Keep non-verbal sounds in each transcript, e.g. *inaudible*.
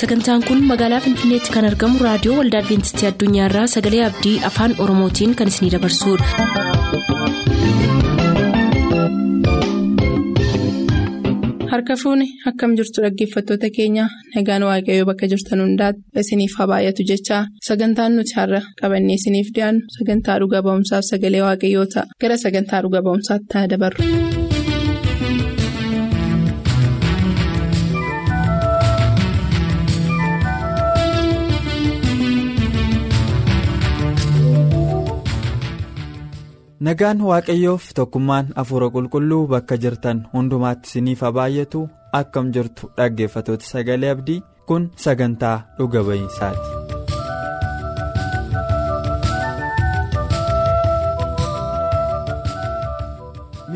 sagantaan kun magaalaa finfinneetti kan argamu raadiyoo waldaa adventistii addunyaarraa sagalee abdii afaan oromootiin kan isinidabarsudha. harka fuuni akkam jirtu dhaggeeffattoota keenya nagaan waaqayyoo bakka jirtan hundaati isiniif haa baay'atu jechaa sagantaan nuti har'a qabannee isiniif dhiyaannu sagantaa dhuga ba'umsaaf sagalee waaqayyoo ta'a gara sagantaa dhuga ba'umsaatti haa dabarru. Nagaan waaqayyoof tokkummaan hafuura qulqulluu bakka jirtan hundumaatti isiniif haa baay'atu akkam jirtu dhaggeeffatoota sagalee abdii kun sagantaa dhuga ba'iinsaati.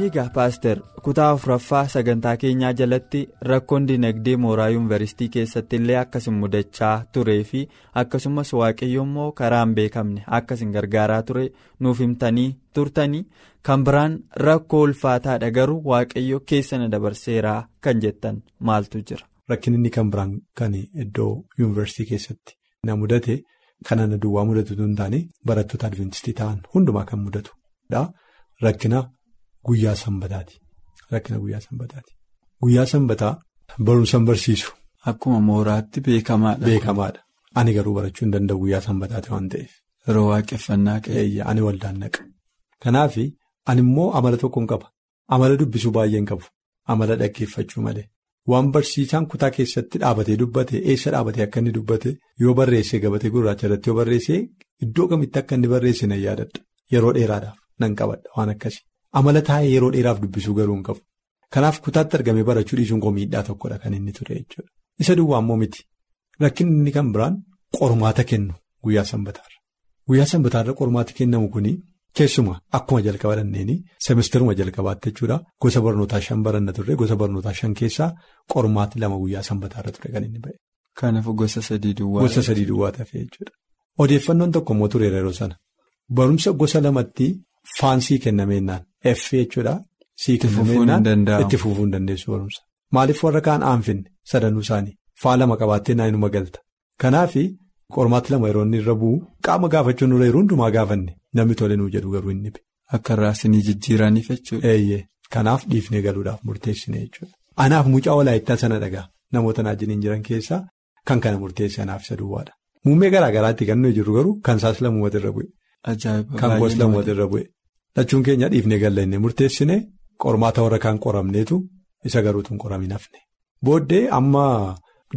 Miigaa paaster kutaa afuraffaa sagantaa keenyaa jalatti rakkoon dinagdee mooraa yuunivarsiitii keessatti illee akkasin mudachaa turee fi akkasumas waaqayyo immoo karaan beekamne akkasin gargaaraa ture nuuf himtanii turtanii kan biraan rakkoo ulfaataadha garuu waaqayyo keessana dabarseeraa kan jettan maaltu jira. Rakkin inni kan biraan kan iddoo yuunivarsiitii keessatti na mudate kan ana duwwaa mudatu hin taane barattoota adventistii ta'an hundumaa kan mudatu rakkina. Guyyaa sanbataati. Rakkina guyyaa sanbataati. Guyyaa sanbataa barumsaan barsiisu. Akkuma mooraatti beekamaadha. Beekamaadha. Ani garuu barachuu hin danda'u guyyaa sanbataati waan ta'eef. Yeroo waaqeffannaa ka'e. Ani waldaan naqa. Kanaaf ani immoo amala tokkoon qaba. Amala dubbisuu baay'een qabu. Amala dhaggeeffachuu malee. Waan barsiisaan kutaa keessatti dhaabatee dubbate eessa dhaabatee akka inni dubbate yoo barreesse gabatee gurraacha irratti yoo barreesse iddoo kamitti akka inni barreesse nan yaadadha. Yeroo dheeraadhaaf nan qabadha waan akkasii. Amala taa'ee yeroo dheeraaf dubbisuu garuu hin qabu. Kanaaf kutaatti argamee barachuu dhiisuun koo miidhaa tokkodha kan inni ture jechuudha. Isa duwwaa immoo miti. Rakkinni inni kan biraan qormaata kennu guyyaa sanbataarra. Guyyaa sanbataarra qormaati kennamu kuni keessumaa akkuma jalqaba dhanneenii semesteruma jalqabaatti jechuudha. Gosa barnootaa shan baranna turre gosa barnootaa shan keessaa qormaati lama guyyaa sanbataarra ture kan inni ba'e. Kanaaf gosa sadii duwwaa. Gosa sadii duwwaa tafe jechuudha. Odeeffannoon tokko immoo tureera yeroo sana. Barumsa gosa lamatti faansii kennameenaan. F jechuudha. Sii kennameenaan itti fufuu hin dandeessu barumsa. Maaliif warra kaan aanfinne sadanuu isaanii faa lama qabaattee naannuma galta. Kanaaf qormaatti lama yeroo inni irra bu'u qaama gaafachuun irra yeroo hundumaa gaafanne namni tole nuu jedhu garuu inni. Akka irraasinii jijjiiraniif jechuudha. Eeyyee kanaaf dhiifnee galuudhaaf murteessine jechuudha. Anaaf mucaa walaayittaa sana dhagaa namoota naajiniin jiran keessaa kan kana murteesse anaaf isa duwwaadha. Muummee garaa garaatti kan nuyi jirru garuu kan isaas lamuuwwat irra bu'e. Kan gosa lamuuwwat irra bu'e. Lachuun keenya dhiifnee galla inni murteessine qormaata warra kaan qoramneetu isa garuutu hin qoramin hafne. Booddee amma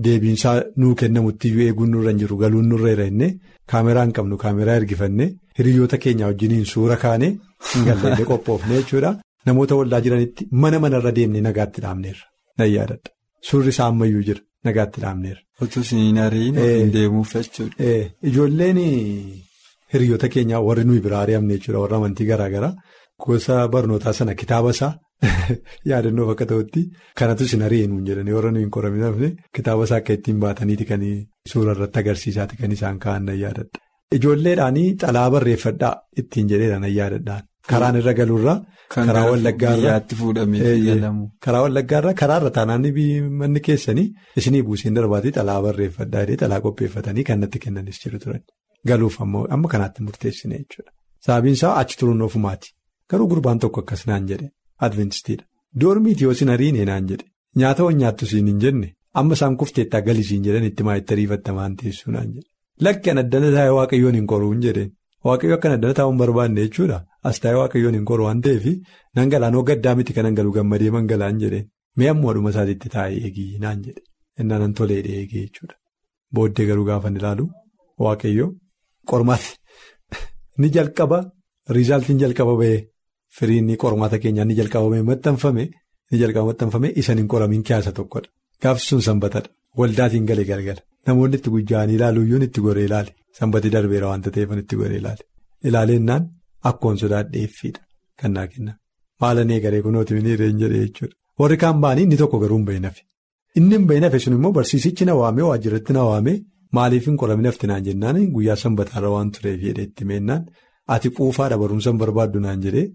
deebiinsaa nuu kennamutti iyyuu eeguun nurra hin jiru galuun nurra jira inni kaameraa hin qabnu kaameraa ergifannee hiriyoota keenya wajjiniin suura kaanee hin galleellee *laughs* qophoofne jechuudha. Namoota waldaa jiranitti mana manarra deemnee nagaatti dhaabneerra. Nan yaadadha. Suurri isaa ammayyuu jira nagaatti dhaabneerra. Ijoolleen. Hiriyoota keenyaa warri nuyi biraa ari'amne jechuudha warra amantii garaa garaa gosa barnootaa sana kitaaba isaa *laughs* yaadannoof akka ta'utti kanatu isin ari'ee jedhanii warra nuyi hin qoramin hafne kitaaba isaa akka ittiin baataniiti kan suura irratti agarsiisaati kan isaan kaa'an nan yaadadha. Ijoolleedhaanii xalaa barreeffadhaa ittiin jedheedha nan yaadadhaan karaan irra galuurraa karaa wallaggaarraa karaa karaarra taanaanni manni keessanii isinii buuseen darbaatii xalaa barreeffadhaa jedhee xalaa qopheeffatanii kan natti kennanis jiru turan. Galuuf amma kanaatti murteessine jechuudha. Sababiin isaa achi turuun ofumaati. Garuu gurbaan tokko akkas naan jedhe Adventistiidha. Doormiiti yoo sin ariine naan jedhe nyaata waan nyaattu siin hin jenne amma isaan kufteettaa galii siin jedhan itti maayitti ariifattamaan teessuu naan jedhe. Lakki an addana taa'ee waaqayyoon hin qoruu hin jedheen waaqayyo akkan addana taa'uu hin barbaanne jechuudha. As taa'ee waaqayyoon hin qoru waan ta'eef nan galaanoo gaddaa miti kanan galu gammadee man galaan jedheen mee ammoo dhuma isaatiitti taa'ee eegii naan jedhe innaan an tolee eegee jechuudha. Booddee garuu gaafa ilaalu waaqayyo. Qormaati *laughs* ni jalqaba riizaaltiin jalqaba ba'ee firiin qormaata keenyaa ni jalqaba ba'ee maxxanfame ni jalqaba maxxanfame isan hin qoramin kiyaasa tokkodha. Gaafsi sun sanbatadha. Waldaatiin galee galgala. Namoonni itti gujjaa'anii ilaaluyyuun itti goree ilaale. Sanbati darbeera waanta ta'eef itti goree ilaale. Ilaaleennaan akkoon sodaadheeffiidha kan naa kenna. Maalan eegalee kunooti miniireen jedhee jechuudha. Warri kaan ba'anii inni tokko garuu hin bahin hafe. Inni hin bahin hafe sun immoo barsiisichi na waamee waajjiratti na waamee. Maaliif hin qoramin hafte naan jennaan guyyaa sanbataarra waan tureef jedhee itti meennaan ati quufaadha barumsa hin barbaaddu naan jedhee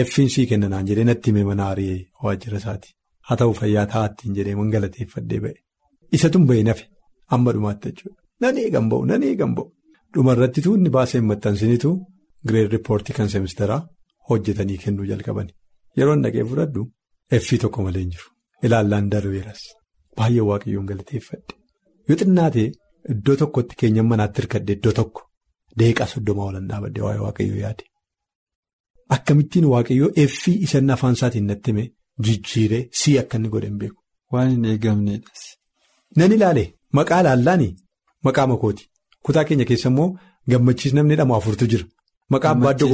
effiin sii kenna naan jedhee natti himee mana aaree waajjira isaati. Haa ta'u fayyaa taa'attiin jedhee mangalateeffadhee ba'e. Isatu hin bahin hafe Amma dhumaatti jechuudha. Nan eegan ba'u nan eegan ba'u. Dhumarratti tuunni baasee maxxansinitu gireed riippoortii kan seemisteraa hojjetanii kennuu jalqabani. Yeroo dhaqee fudhadhu effii tokko malee hin jiru. Ilaallaan darbeeras. Baay'ee waaqayyoon galateeffadhe. Yoo xinnaatee iddoo tokkotti keenyan manaatti hirkadhe iddoo tokko deeqaa soddoma oolan dhaabadde waa'ee waaqayyoo yaade. Akkamittiin waaqayyoo effii isan afaan isaatiin natti hime jijjiiree sii akka inni godhe hin beeku. Waan hin eegamnedhas. Nan ilaale maqaa laallaanii maqaa makooti. Kutaa keenya keessa immoo gammachiis namni jedhamu afurtu jira. Maqaa abbaa iddoo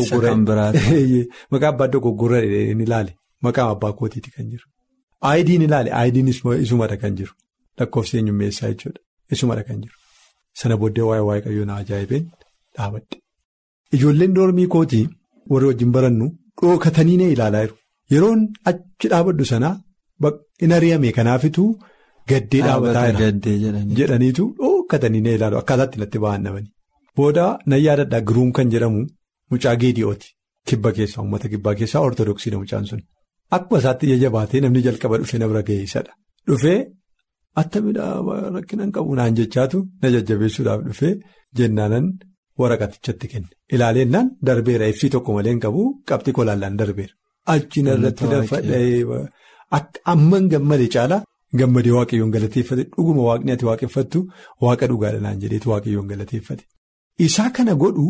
goggoorraa *laughs* ni ilaale maqaa abbaa kootiiti kan jiru. Aayidiin ilaale aayidiin isumadha kan jiru lakkoofsa eenyummeessaa jechuudha isumadha kan jiru. Sana booddee waa'ee waaqayyoo na ajaa'ibeen dhaabadde. Ijoolleen doormii kootii warri wajjin barannu dhookatanii na ilaalaa jiru. Yeroon achi dhaabaddu sanaa in ari'ame kanaafituu gaddee dhaabataa jedhaniitu dhookatanii na ilaalu akkaataatti natti ba'annamani. Booda nan yaadadhaa giruum kan jedhamu mucaa geediyooti. Kibba keessaa uummata kibbaa keessaa ortodoksiidha mucaan sun. Akkuma isaatti ija jabaatee namni jalqaba dhufee na bira ga'ee isadha. Dhufee attamidhaa rakkinaan qabu naan jechaatu na jajjabeessuudhaaf dhufee jennaanan waraqatichatti kenne. Ilaaleennaan darbeera effii tokko malee hin qabu qabxii kolaallaan darbeera. Achi narratti dafadhee amman gammadee caalaa gammadee waaqayyoon galateeffate dhuguma waaqni ati waaqeffattu waaqa dhugaadha naan jedheetu waaqayyoon galateeffate. Isaa kana godhu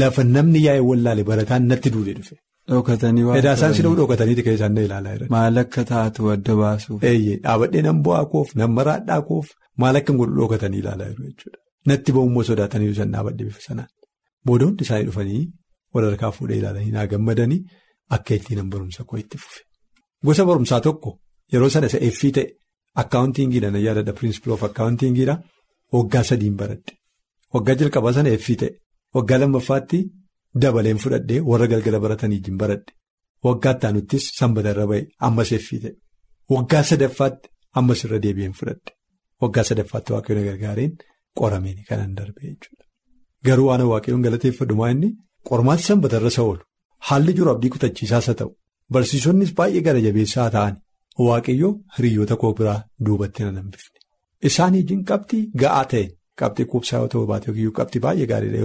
lafa namni yaa'ee wallaale barataan natti duudee dhufe. Dhookatanii waan Edaasaan si dhookataniiti kan isaan ilaalaa jiran. Maal akka taatu adda baasuuf. Eeyyee dhaabadhee nan bu'aa koof nan maraadhaa koof maal akka godhu dhookatanii ilaalaa jiru jechuudha. Natti ba'ummoo sodaatanii isaan dhaabadde bifa sanaan. Booda hundi isaanii dhufanii walharkaa fuudhee ilaalanii naa gammadanii akka ittiin barumsa koo itti fufe. Gosa barumsaa tokko yeroo sana isa effii ta'e akkaawuntiingiidha na yaadadha pirinsipil of akkaawuntiingiidha waggaa sadiin baradhe. Waggaa jalqabaa sana effii ta'e waggaa lammaffaatti dabaleen fudhadhee warra galgala baratanii wajjin baradhe. Waggaa ittaanuttis sanbata irra ba'e ammas effii waggaa sadaffaatti ammas irra deebi'een fudhadhe. Waggaa sadaffaatti waaqayyoon gargaareen qorameen kanan darbe jechuudha. Garuu waan waaqayyoon galateeffadhu maa inni qormaatti sanbata irra isa oolu. Haalli jiru abdii kutachiisaas haa ta'u. Barsiisonnis baay'ee gara jabeessaa ta'an waaqayyoo hiriyoota koo biraa duubatti nan hambifne. Isaanii wajjin qabxii ga'aa ta'e. Qabxii quubsaa yoo ta'u baate yookiin qabxii baay'ee gaariidha.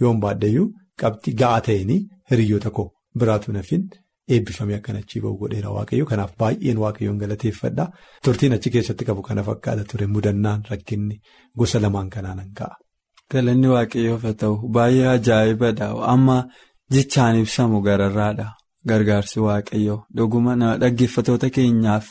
Yoo hin baaddeeyyuu qabxii ga'aa ta'een hiriyoota koo biraatu nafin eebbifamee akkan achii ba'u godheera waaqayyo kanaaf baay'een waaqayyoon galateeffadha turtiin achi keessatti qabu kana fakkaata ture mudannaan rakkinni gosa lamaan kanaan ka'a. Galanni waaqayyoof haa ta'u baay'ee ajaa'ibadha amma jechaan ibsamu gararraadha gargaarsi waaqayyoo dhuguma dhaggeeffatoota keenyaaf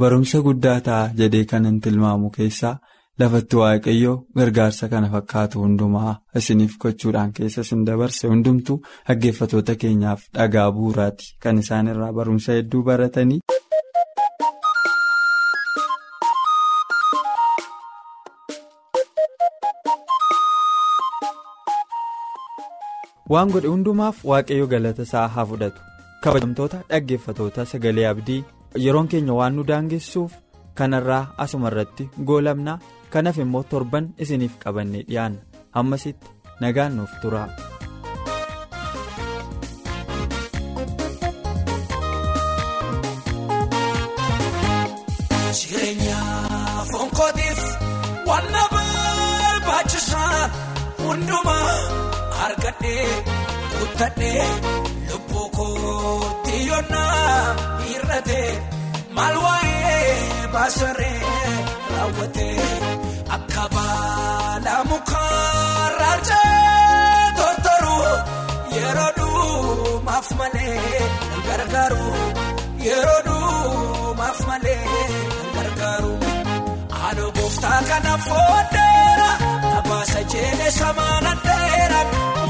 barumsa guddaa ta'a jedhee kanan tilmaamu keessaa. Lafatti waaqayyoo gargaarsa kana fakkaatu hundumaa isiniif gochuudhaan keessa isin dabarse hundumtuu dhaggeeffatoota keenyaaf dhagaa bu'uuraati kan isaan irraa barumsa hedduu baratanii. waan godhe hundumaaf waaqayyo galata isaa haa fudhatu kabajamtoota dhaggeeffatoota sagalee abdii yeroon keenya waan nu daangessuuf kanarraa asuma irratti goolabnaa. kanaaf immoo torban isiniif qabannee dhiyaanna hammasitti nagaan nuuf tura. Hundumaa argadhee kuttadhee lubbuu kootti yoonnaa hir'ate maal waa'ee baasaree. Akka baala mukaa raajaa tortoruu yeroo dhumaaf malee gargaaru yeroo dhumaaf malee gargaaru haadha gooftaa kana fooddeera nabaasa jeelee samaana dheera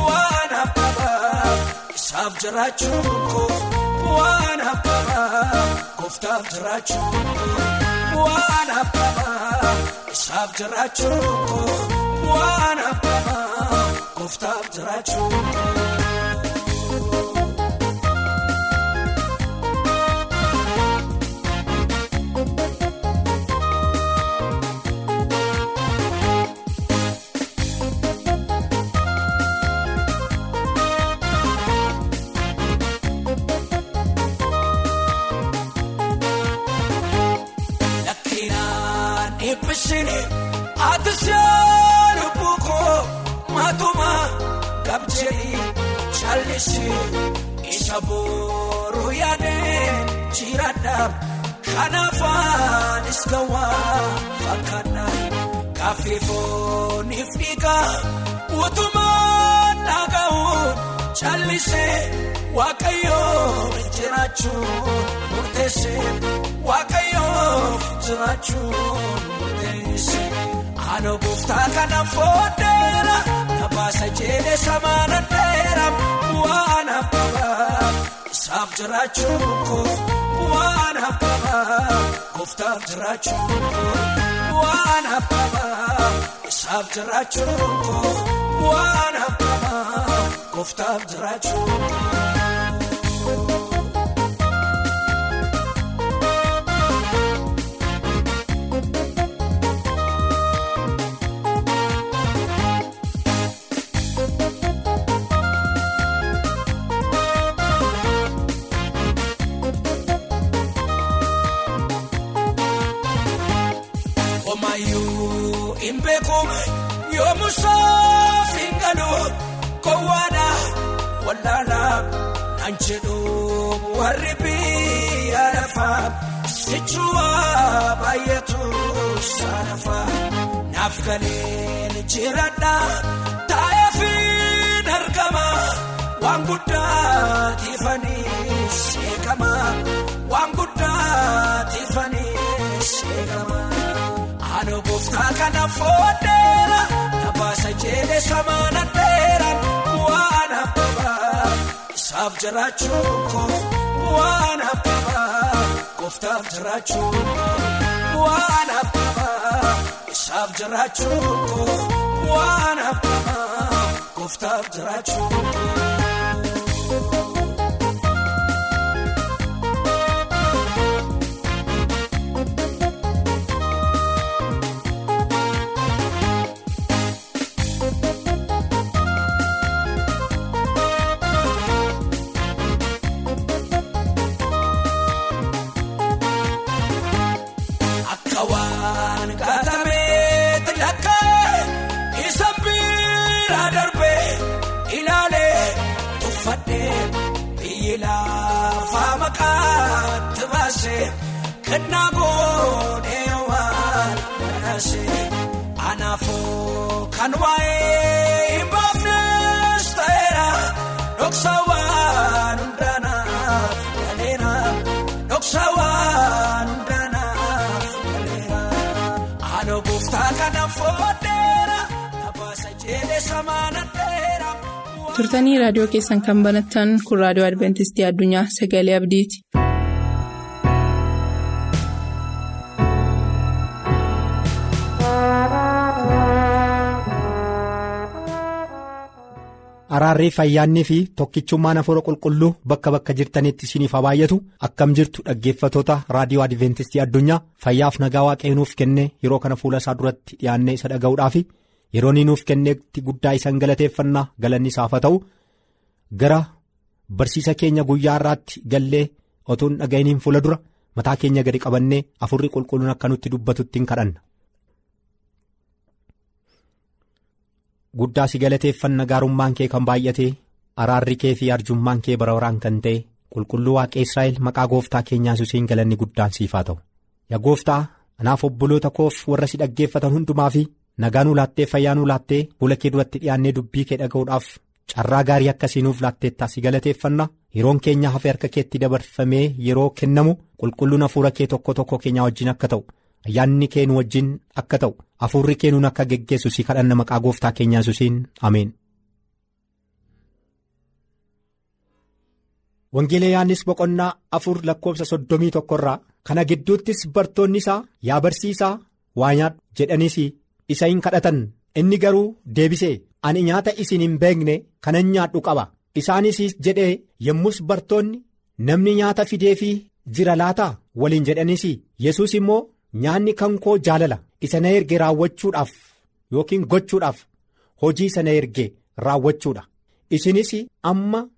waan habbabaa isaaf jiraachuun koo waan habbabaa gooftaaf jiraachuun koo. Waan habbabaa isaaf jiraachuun waan habbabaa gooftaaf jiraachuun. Jiraachuun murteessee waaqayyoof jiraachuun murteessee aanoo gooftaa kana fooddeera nabaasa jedhee samaana dheera waan habbabaa isaaf jiraachuun koo waan habbabaa gooftaaf jiraachuun koo waan habbabaa isaaf jiraachuun koo waan habbabaa gooftaaf jiraachuun naan jedhu warri biyya lafaa sichuwa baay'atu saanafaa naaf galeen jiraadha taa'eefi argama waan guddaa tiifanii seekama waan guddaa tiifanii seekama. Aanoo gooftaa kana fooddeera nabaasa jedhee samaana dheera waan habbabaa isaaf jiraachuun koo waan habbabaa gooftaaf jiraachuun koo waan habbabaa isaaf jiraachuun koo waan habbabaa gooftaaf jiraachuun koo. Maqaatti baasee kennaa goonee waan badhaasee anaafoo kan waa'ee hin baafnes ta'eera dhoksa waan hundaanaaf galeera dhoksa waan hundaanaaf galeera aanoo gooftaa kana fooddeera nabaasa jedhee samaana dheera. turtanii raadiyoo keessan kan banattan kun raadiyoo adventistii addunyaa sagalee abdiiti. Araarrii fayyaannii fi tokkichummaan hafuura qulqulluu bakka bakka jirtanitti isiniif haa baay'atu akkam jirtu dhaggeeffatoota raadiyoo adventistii addunyaa fayyaaf nagaa waaqayyo nuuf kenne yeroo kana fuula isaa duratti dhiyaannee isa dhaga'uudhaaf yeroo inni nuuf kenneetti guddaa isaan galateeffannaa galanni isaaf haa ta'u gara barsiisa keenya guyyaa irraatti gallee otuun dhaga'iniin fuula dura mataa keenya gadi qabannee afurri qulqulluun akka nutti dubbatutti hin kadhanna. Guddaa si galateeffanna gaarummaan kee kan baay'ate araarri kee fi arjummaan kee bara baraan kan ta'e qulqulluu waaqee Israa'el maqaa gooftaa keenyaa Yesuusiin galanni guddaan siif haa ta'u. Yaa gooftaa anaaf obboloota koof warra si dhaggeeffatan hundumaa fi nagaa nuu laattee fayyaa nuu laattee fuula kee duratti dhiyaannee dubbii kee dhaga'uudhaaf carraa gaarii akkasii nuuf laatteettaa si galateeffanna yeroon keenya hafee harka keetti dabarfamee yeroo kennamu qulqulluun hafuura kee tokko tokko keenyaa wajjin akka ta'u. Ayyaanni kee nu wajjin akka ta'u hafuurri kee nuun akka geggeessu si kadhanna maqaa gooftaa keenyaa Yesuusiin ameen. Wangeela Yohaannis boqonnaa afur lakkoofsa soddomii tokkorraa kana gidduuttis bartoonni isaa yaa barsiisaa waa nyaadhu jedhaniis isa hin kadhatan inni garuu deebisee ani nyaata isin hin beekne kanan nyaadhu qaba isaanis jedhee yommus bartoonni namni nyaata fideefii jira laataa waliin jedhaniis yesus immoo. Nyaanni kan koo jaalala isa na erge raawwachuudhaaf yookiin gochuudhaaf hojii isa na erge raawwachuudha. Isinis amma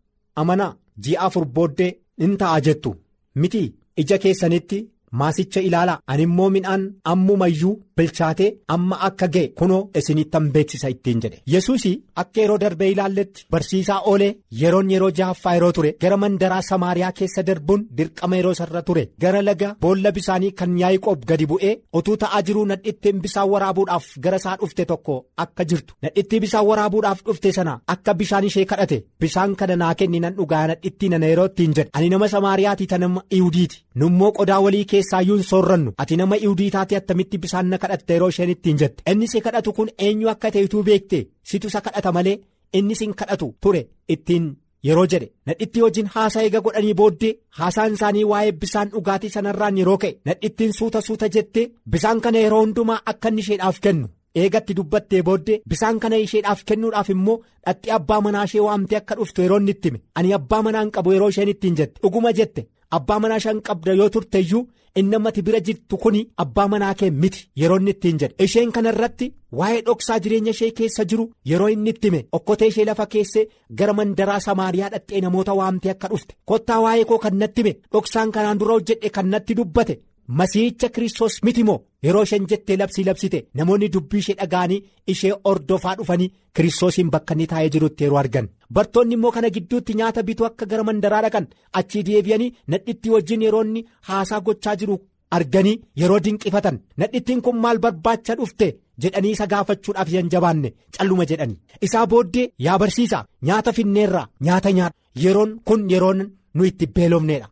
amanaa ji'a afur booddee in ta'a jettu. Miti ija keessanitti maasicha ilaalaa ani immoo midhaan ammumayyuu bilchaatee amma akka ga'e kunoo isinittan beeksisa ittiin jedhe. Yesuus akka yeroo darbee ilaalletti barsiisaa oolee yeroon yeroo ja'affaa yeroo ture gara mandaraa samaariyaa keessa darbuun dirqama yeroo sarra ture. Gara laga boolla bisaanii kan yaa'iqoob gadi bu'ee utuu ta'aa jiruu nadhittiin bisaan waraabuudhaaf gara isaa dhufte tokko akka jirtu. Nadhittii bisaan waraabuudhaaf dhufte sana akka bishaan ishee kadhate bishaan kana naa kenni nan dhugaa nadhittii nana yeroo ittiin jedhe. Ani nama samaariyaatii ta nama iwudiiti nummoo qodaa walii keessaayyuu hin soorrannu. Ati nama iwudii taate attamitti bisaan na kadhatte yeroo isheen ittiin jette? Inni si kadhatu kun eenyu akka ta'etu beekte? Situ isa kadhata malee inni sin kadhatu ture ittiin yeroo jedhe. Nadhittii wajjin haasaa eega godhanii booddee haasaan isaanii waa'ee bisaan dhugaatii sanarraan yeroo ka'e. Nadhittiin suuta suuta jettee bisaan kana yeroo hundumaa akka inni isheedhaaf kennu. Eegatti dubbattee booddee bisaan kana isheedhaaf kennuudhaaf immoo dhatti abbaa manaa ishee waamtee akka dhuftu yeroo inni itti ani abbaa manaa hin qabu yeroo isheen ittiin jette. Dhuguma jette abbaa manaa shan qabda yoo turteeyyuu inni ammati bira jirtu kuni abbaa manaa kee miti. Yeroo inni ittiin jedhe. Isheen kana irratti waa'ee dhoksaa jireenya ishee keessa jiru yeroo inni itti hime okkotee ishee lafa keessee gara mandaraa samaariyaa dhattee namoota waamtee akka dhufte. Kottaa waa'ee koo kan natti hime dhoksaan kanaan dura hojjedhe kan natti dubbate masiihicha kiristoos miti moo yeroo isheen jettee labsii labsite. Namoonni dubbii ishee dhaga'anii ishee ordofaa dhufanii kiristoosiin bakka inni taa'ee jirutti yeroo argan. Bartoonni immoo kana gidduutti nyaata bituu akka gara mandaraa dhaqan. Achii deebi'anii nadhittii wajjin yeroo inni haasaa gochaa jiru arganii yeroo dinqifatan. Nadhittiin kun maal barbaacha dhufte? Jedhanii isa gaafachuudhaaf yan jabaanne calluma jedhanii. Isaa booddee yaa barsiisa nyaata finneerraa nyaata nyaadhu yeroon kun yeroon nu itti beelofneedha.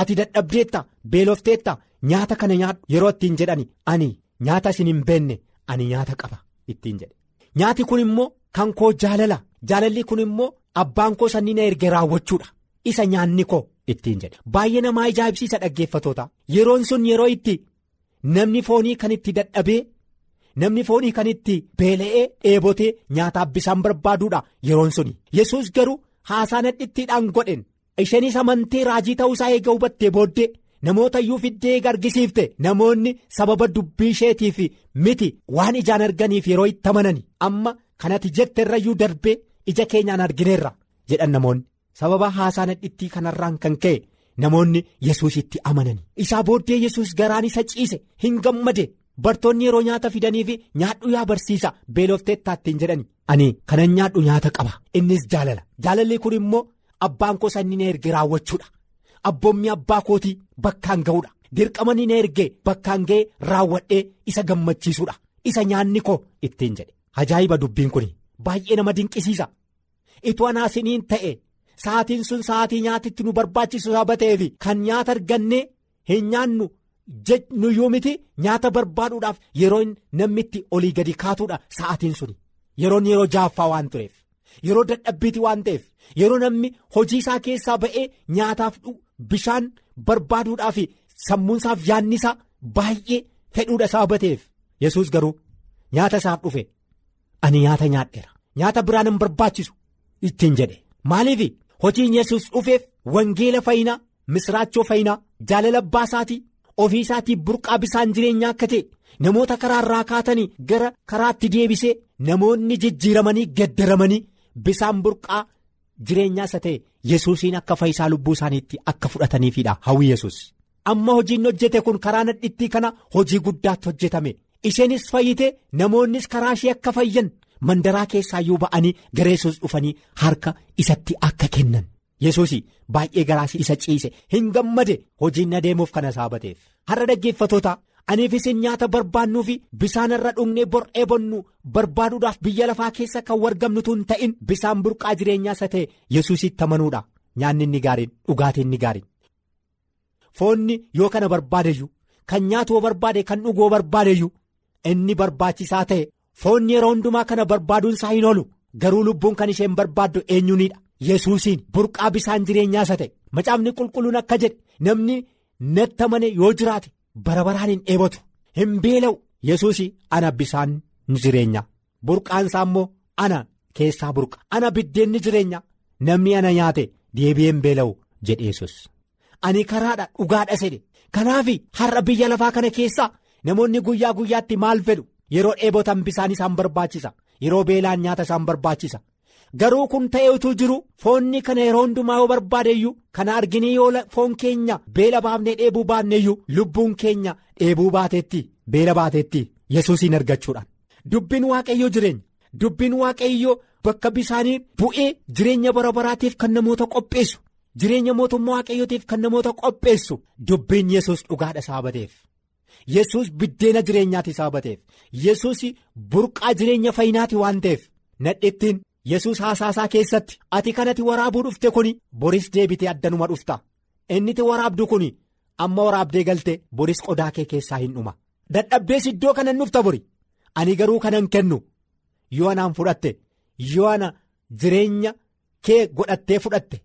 Ati dadhabdeetta beelofteetta nyaata kana nyaadhu yeroo ittiin jedhani ani nyaata isin hin beenne ani nyaata qaba ittiin jedhe. Nyaati kun immoo kan koo jaalala jaalalli kun immoo abbaan koo sanni na erge raawwachuudha. Isa nyaanni koo ittiin jedhe. Baay'ee namaa ajaa'ibsiisa dhaggeeffatoota yeroon sun yeroo itti namni foonii kan itti dadhabee namni foonii kan itti beela'ee dheebotee nyaataaf bisaan barbaaduudha yeroon suni yesus garuu haasaa nadhittiidhaan godhen. Isheenis amantee raajii ta'uusaa eega hubattee booddee namoota iyyuu fiddee argisiifte namoonni sababa dubbii isheetiif miti waan ijaan arganiif yeroo itti amanani amma kanati jetteerrayyuu darbee ija keenyaan argineerra jedhan namoonni. Sababa haasaa nadhittii kanarraan kan ka'e namoonni yesuusitti amanani isaa booddee yesus garaan isa ciise hin gammade. Bartoonni yeroo nyaata fidanii fi nyaadhu yaa barsiisa beelofteettaattiin jedhani ani kanan nyaadhu nyaata qaba. Innis jaalala. Jaalalli kun immoo abbaan koo sanni na erge raawwachuudha abboommi abbaa kootii bakkaan ga'uudha. Dirqama ni na erge bakkaan ga'ee raawwadhee isa gammachiisuudha. Isa nyaanni koo ittiin jedhe. Ajaa'iba dubbiin kun baay'ee nama dinqisiisa. Itoo anaasiniin ta'e sa'aatiin sun sa'aatii nyaatitti nu barbaachisu saba ta'eef kan nyaata argannee hin nyaannu nuyyuu miti nyaata barbaaduudhaaf yeroo namni itti olii gadi kaatuudha sa'aatiin suni. Yeroon yeroo jaaffaa waan tureef yeroo dadhabbiiti waan ta'eef yeroo namni hojii isaa keessaa ba'ee nyaataaf bishaan barbaaduudhaaf sammuunsaaf yaannisaa baay'ee fedhuudha saba ta'eef yesus garuu nyaata isaaf dhufe. Ani nyaata nyaadheera. Nyaata biraan hin barbaachisu ittiin jedhe. Maaliif hojiin yesus dhufeef wangeela fayyinaa misraachoo fayyinaa jaalala abbaa isaatii ofii isaatii burqaa bisaan jireenyaa akka ta'e namoota karaarraa kaatanii gara karaatti deebisee namoonni jijjiiramanii gaddaramanii bisaan burqaa jireenyaa isa ta'e yesuusiin akka fayyisaa lubbuu isaaniitti akka fudhataniifidha. Hawwi yesus amma hojiin hojjete kun karaa nadhittii kana hojii guddaatti hojjetame. Isheenis fayyite namoonnis karaa ishee akka fayyan. Mandaraa keessaayyuu ba'anii gara yesus dhufanii harka isatti akka kennan. yesuus baay'ee garaas isa ciise. Hin gammade. Hojiin adeemuuf kana saabateef. Har'a dhaggeeffatoota aniif isin nyaata barbaannuu fi bisaan irra dhugnee bor'ee bonnu barbaaduudhaaf biyya lafaa keessa kan wargamnutu hin ta'in bisaan burqaa jireenyaa isa ta'e yesuusitti amanuudha nyaanni inni gaariin dhugaatiin inni gaariin. foonni yoo kana barbaadeyyuu kan nyaatu barbaade kan dhuguu barbaadeyyuu inni barbaachisaa ta'e foonni yeroo hundumaa kana barbaaduun isaa hin oolu garuu lubbuun kan isheen barbaaddu eenyuunidha. yesuusiin burqaa bisaan jireenyaa isa ta'e macaafni qulqulluun akka jedhe namni natti amane yoo jiraate bara baraan hin dheebotu hin beela'u yesuus ana bisaan jireenyaa burqaan isaa immoo ana keessaa burqa ana biddeenni jireenyaa namni ana nyaate deebi'ee hin beela'u jedhe yesus ani karaadha dhugaadha jedhe kanaaf har'a biyya lafaa kana keessaa namoonni guyyaa guyyaatti maal fedhu yeroo dheebotan bisaan isaan barbaachisa yeroo beelaan nyaata isaan barbaachisa. Garuu kun ta'ee utuu jiru foonni kana yeroo hundumaa yoo barbaadeyyuu kana arginii yoo foon keenya beela baafnee dheebuu baanneeyyuu lubbuun keenya dheebuu baateetti beela baateetti yesuusiin argachuudhaan. Dubbiin waaqayyoo jireenya. Dubbiin waaqayyoo bakka bisaanii bu'ee jireenya bara baraatiif kan namoota qopheessu jireenya mootummaa waaqayyootiif kan namoota qopheessu dubbiin yesus dhugaadha saabateef yesus biddeena jireenyaati saabateef yesus burqaa jireenya fayyinaati waan ta'eef nadhittiin. Yesus haasaasaa keessatti ati kanatti waraabuu dhufte kun boris deebitee addanuma dhufta. Inniti waraabdu kun amma waraabdee galte boris qodaa kee keessaa hin dhuma. Dadhabdees iddoo kanan dhufta bori. Ani garuu kanan kennu. Yoo anaan fudhatte yoo ana jireenya kee godhattee fudhatte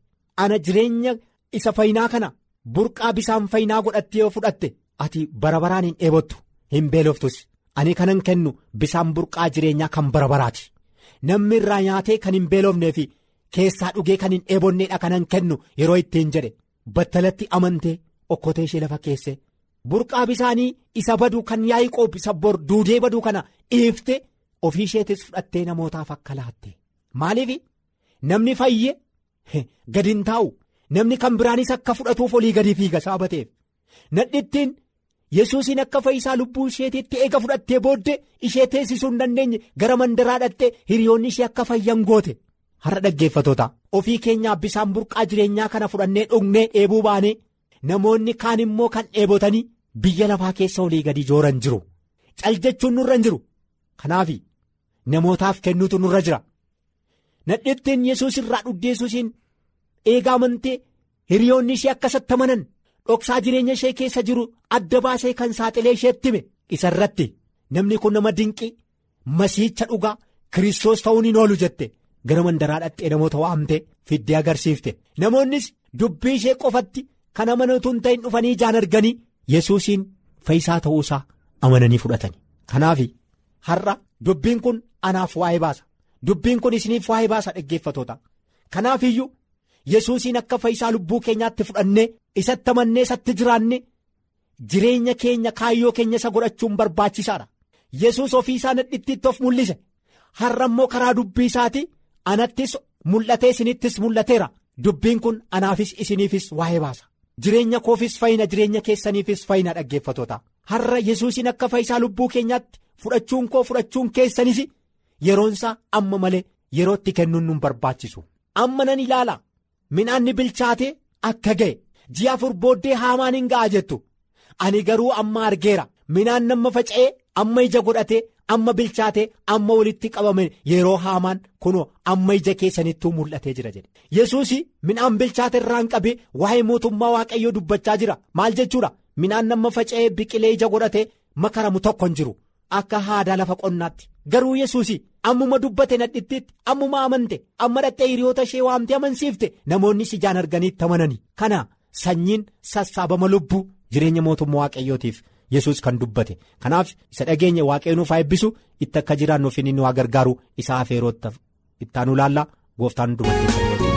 ana jireenya isa fayyinaa kana burqaa bisaan fayyinaa godhattee yoo fudhatte ati bara baraan hin dheebottu hin beeloftus. Ani kanan kennu bisaan burqaa jireenyaa kan bara baraati. Namni irraa nyaatee kan hin beelofnee fi keessaa dhugee kan hin dheebonneedha kanan kennu yeroo ittiin jedhe. Battalatti amantee okkotee ishee lafa keesse burqaa bisaanii isa baduu kan Yaaqoob isa bor duudee baduu kana dhiifte ofii isheetis fudhattee namootaaf akka laatte. Maaliif? Namni fayye? Gadi hin taa'u. Namni kan biraanis akka fudhatuuf olii gadi fiiga saabateef nadhittiin. Yesuusiin akka fayyisaa lubbuu isheetiitti eega fudhattee booddee ishee teessisuu hin dandeenye gara mandaraa dhattee hiriyoonni ishee akka fayyan goote. Har'a dhaggeeffatoota ofii keenyaaf bisaan burqaa jireenyaa kana fudhannee dhugnee dheebuu baanee namoonni kaan immoo kan dheebotanii biyya lafaa keessa olii gadi jooran jiru. Caljachuun nurra jiru. Kanaaf namootaaf kennuutu nurra jira. Nadhittiin yesuus irraa dhugdee yesuusiin eegaa amantee hiriyoonni ishee akka sattamanan. Dhoksaa jireenya ishee keessa jiru adda baasee kan saaxilee isheetti hime isa irratti. Namni kun nama dinqii masiicha dhugaa kiristoos ta'uun hin oolu jette. Gara mandaraa dhattee namoota waamtee fiddee agarsiifte. Namoonnis dubbii ishee qofatti kan amanatu hin ta'in dhufanii ijaan arganii yesuusiin fayyisaa ta'uusaa amananii fudhatani kanaaf har'a dubbiin kun anaaf waa'ee baasa. Dubbiin kun isiniif waa'ee baasa dhaggeeffatoota kanaaf iyyuu. yesuusiin akka fayyisaa lubbuu keenyaatti fudhannee isatti amannee isatti jiraanne jireenya keenya kaayyoo keenya isa godhachuun barbaachisaadha. Yesus ofii isaa nadhittiitti of mul'ise. Har'a immoo karaa dubbii isaati anattis mul'atee isinittis mul'ateera. Dubbiin kun anaafis isiniifis waa'ee baasa. Jireenya koofis fayyina jireenya keessaniifis fayyina dhaggeeffatoota har'a yesuusiin akka fayyisaa lubbuu keenyaatti fudhachuun koo fudhachuun keessanis yeroonsaa amma malee yerootti kennuun nun barbaachisu. Amma nan ilaala. Midhaanni bilchaatee akka ga'e ji'a afur booddee haamaan hin ga'a jettu. Ani garuu amma argeera. Midhaan nama faca'ee amma ija godhatee amma bilchaatee amma walitti qabame yeroo haamaan kunoo amma ija keessanittuu mul'atee jira jedhe. Yesuus midhaan bilchaate irraan qabee waa'ee mootummaa waaqayyoo dubbachaa jira. Maal jechuudha? Midhaan nama faca'ee biqilee ija godhatee makaramu tokko hin jiru. Akka haadaa lafa qonnaatti. Garuu yesuus ammuma dubbate nadhittiitti ammuma amante amma dhattee hiriyoota ishee waamtee amansiifte namoonni ijaan arganiitti amanani kana sanyiin sassaabama lubbuu jireenya mootummaa waaqayyootiif yesus kan dubbate. Kanaaf isa dhageenya waaqayyoon nuuf haa eebbisu itti akka jiraannuuf inni nu haa gargaaru isaa afeerootta ittaanu laallaa gooftaan dubartii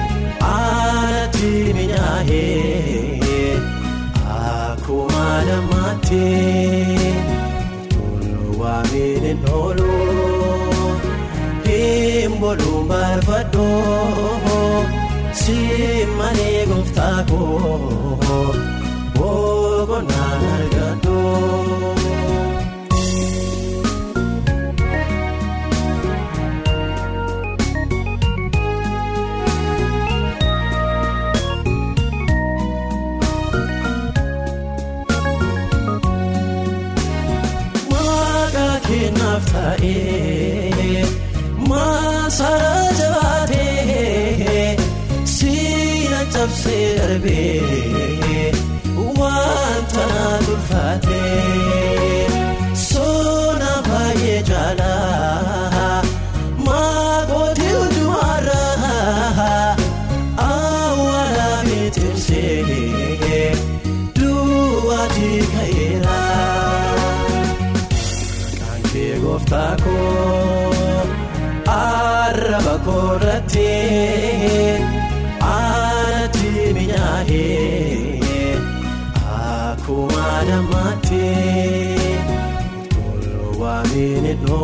waamiin hin oolu hin boluun barbaadoo simmanii gooftaa koo boqonnaan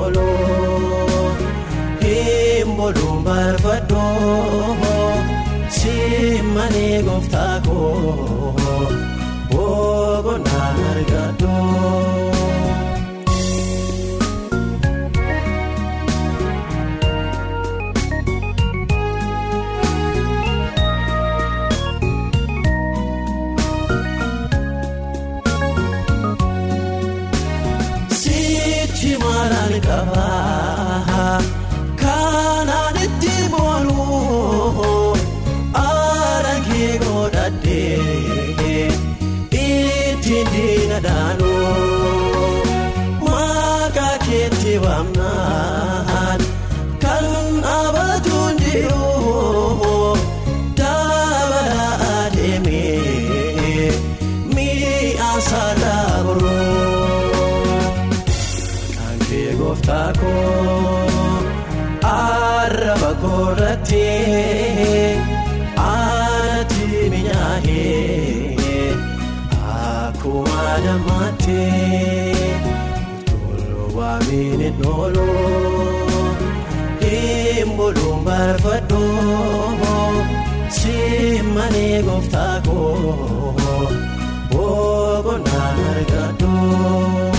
oolu hin boluun barbaadoo simmanii gooftaa hin boluun barbaadoo simmanii gooftaa koo boqonnaa argadoo.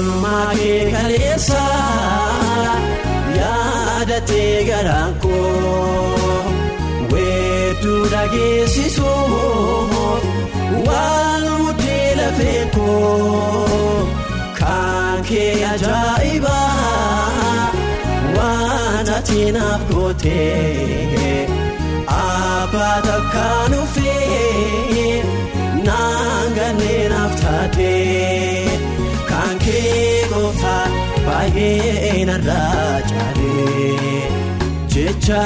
Oolmaa kee kaleessa yaadatee garaan koo weedduu dhageessisuuf waan mudee lafee koo kan kee ajaa'ibaa waan ati naaf gootee abbaa takkaan ufee naan gannee naaf taatee. Gooftaa baay'ee narraa caalee jecha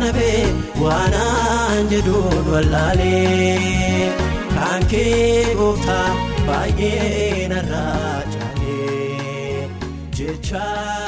nabee waanaan jedhuun wallaalee kan kee gooftaa baay'ee narraa caalee jecha nabee waanaan.